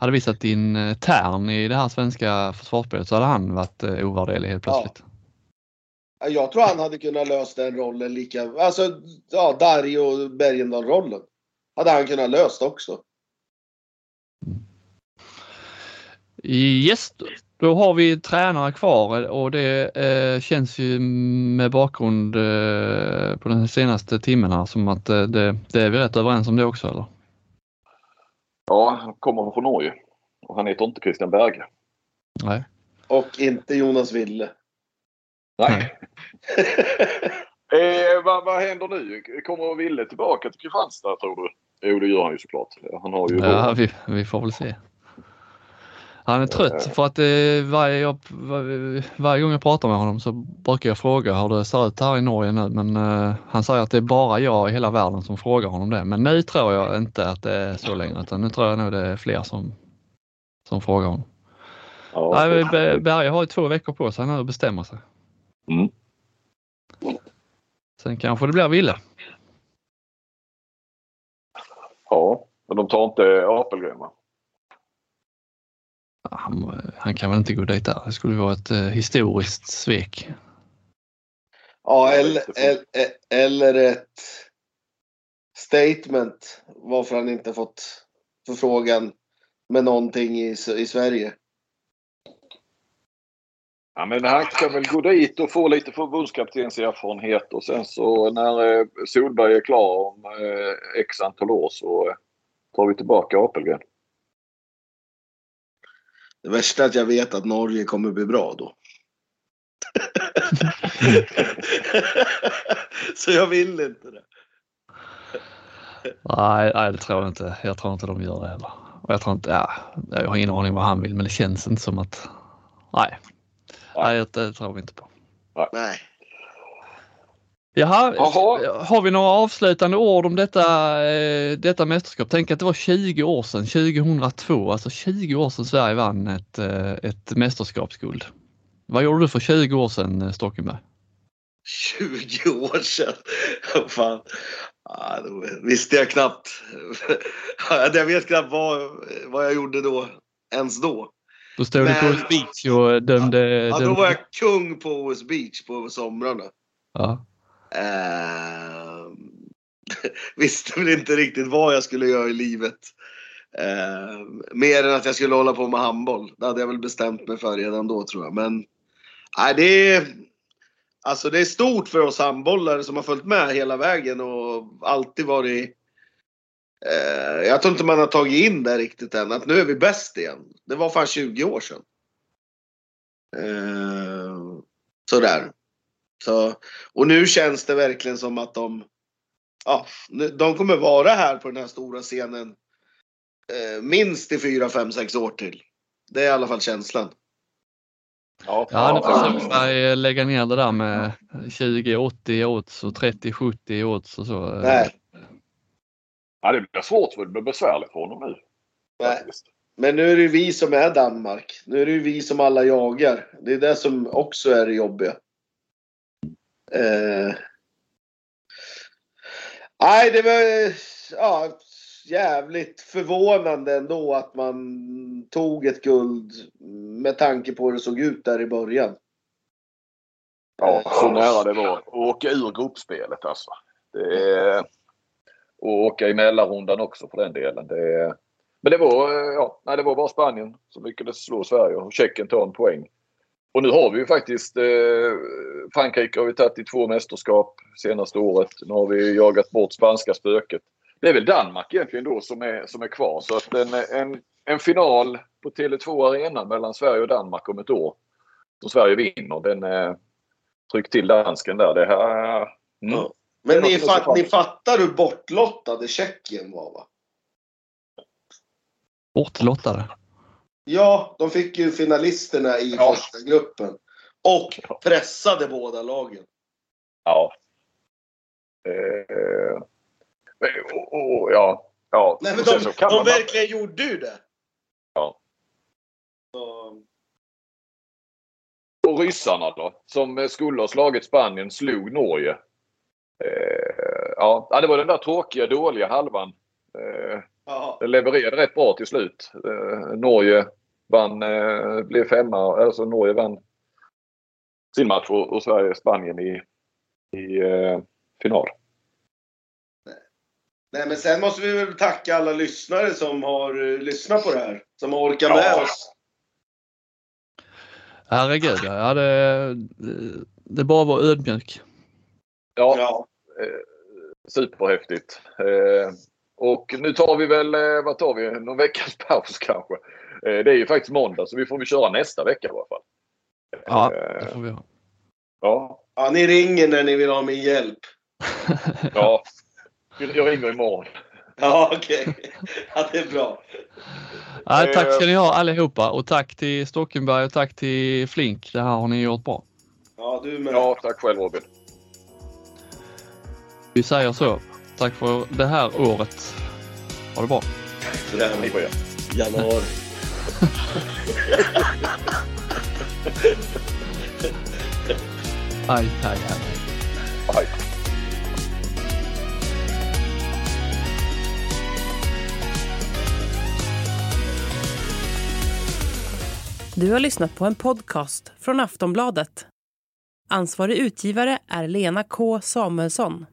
hade vi satt in eh, Tern i det här svenska försvarsspelet så hade han varit eh, ovärderlig helt plötsligt. Ja, Jag tror han hade kunnat lösa den rollen lika... Alltså, ja, och Bergendahl-rollen. Hade han kunnat lösa också. Yes, då har vi tränare kvar och det eh, känns ju med bakgrund eh, på den senaste timmen här som att eh, det, det är vi rätt överens om det också eller? Ja, han kommer från Norge. Och han heter inte Christian Berge. Nej. Och inte Jonas Wille. Nej. eh, vad, vad händer nu? Kommer Ville tillbaka till Kristianstad tror du? Jo, det gör han ju såklart. Han har ju... Ja, vi, vi får väl se. Han är trött för att eh, varje, jag, var, varje gång jag pratar med honom så brukar jag fråga hur det ser ut här i Norge nu men eh, han säger att det är bara jag i hela världen som frågar honom det. Men nu tror jag inte att det är så längre utan nu tror jag nog det är fler som, som frågar honom. Ja, Nej, Be- Berge har ju två veckor på sig nu att bestämma sig. Mm. Sen kanske det blir Ville. ja, men de tar inte Apelgren va? Han, han kan väl inte gå dit där. Det skulle vara ett eh, historiskt svek. Ja, eller, eller, eller ett statement varför han inte fått förfrågan med någonting i, i Sverige. Ja, men han kan väl gå dit och få lite förbundskaptenserfarenhet och sen så när eh, Solberg är klar om eh, x antal år så tar vi tillbaka Apelgren. Det värsta är att jag vet att Norge kommer bli bra då. Så jag vill inte det. Nej, nej, det tror jag inte. Jag tror inte de gör det heller. Och jag tror inte, ja, jag har ingen aning vad han vill men det känns inte som att, nej. Nej, det, det tror vi inte på. Nej. Jaha, Jaha. har vi några avslutande ord om detta, eh, detta mästerskap? Tänk att det var 20 år sedan, 2002, alltså 20 år sedan Sverige vann ett, eh, ett mästerskapsguld. Vad gjorde du för 20 år sedan, eh, Stockenberg? 20 år sedan. Fan. Ja, då visste jag knappt. Jag vet knappt vad, vad jag gjorde då. Ens då. Då stod du på Men- ett beach och dömde... Ja, då dömde var jag kung på OS Beach på somrarna. ja. Eh, visste väl inte riktigt vad jag skulle göra i livet. Eh, mer än att jag skulle hålla på med handboll. Det hade jag väl bestämt mig för redan då tror jag. Men nej, det, är, alltså, det är stort för oss handbollare som har följt med hela vägen och alltid varit eh, jag tror inte man har tagit in det riktigt än. Att nu är vi bäst igen. Det var fan 20 år sedan. Eh, sådär. Så, och nu känns det verkligen som att de, ja, de kommer vara här på den här stora scenen eh, minst i 4, 5, 6 år till. Det är i alla fall känslan. Ja, Ja, nu får Sundberg lägga ner det där med 20-80 odds och 30-70 odds och så. Nej, ja, det blir svårt för det blir besvärligt för honom nu. nej. Men nu är det ju vi som är Danmark. Nu är det ju vi som alla jagar. Det är det som också är det jobbiga. Eh. Nej, det var ja, jävligt förvånande ändå att man tog ett guld med tanke på hur det såg ut där i början. Ja, så nära det var. att åka ur gruppspelet alltså. Det är, och åka i mellanrundan också för den delen. Det är, men det var, eh, ja, nej, det var bara Spanien som lyckades slå Sverige och Tjeckien tar en poäng. Och nu har vi ju faktiskt eh, Frankrike har vi tagit i två mästerskap senaste året. Nu har vi jagat bort spanska spöket. Det är väl Danmark egentligen då som är, som är kvar. Så att en, en, en final på Tele2 Arena mellan Sverige och Danmark om ett år som Sverige vinner. Den, eh, tryck till dansken där. Det här... Mm. Ja. Men ni, fat, ni fattar hur bortlottade Tjeckien var va? Bortlottade. Ja, de fick ju finalisterna i Ja. första gruppen. Och pressade båda lagen. Ja. Eh, och, och, ja. ja. Nej, men de, de man verkligen gjorde ju det. Ja. Så, Och ryssarna då, som skulle ha slagit Spanien, slog Norge. Eh, ja, det var den där tråkiga, dåliga halvan. Eh, ja. levererade rätt bra till slut. Eh, Norge vann, eh, blev femma, alltså Norge vann sin match och, och Sverige, Spanien i, i eh, final. Nej, men sen måste vi väl tacka alla lyssnare som har uh, lyssnat på det här. Som har orkat Ja. med oss. Herregud, ja, det, det är bara att vara ödmjuk. Ja, Ja. eh, superhäftigt. Eh, och nu tar vi väl, eh, vad tar vi, någon veckas paus kanske. Eh, det är ju faktiskt måndag så vi får väl köra nästa vecka i alla fall. Ja, Eh, det får vi ha. ja, ja, ni ringer när ni vill ha min hjälp. ja. Jag ringer imorgon. Ja, okej. Ja, det är bra. Nej, tack Eh. ska ni ha allihopa och tack till Stockenberg och tack till Flink. Det här har ni gjort bra. Ja, du med. Ja, tack själv Robin. Vi säger så. Tack för det här året. Ha det bra. Hej på er. Januari. Aj, aj, aj. Hej. Du har lyssnat på en podcast från Aftonbladet. Ansvarig utgivare är Lena K Samuelsson.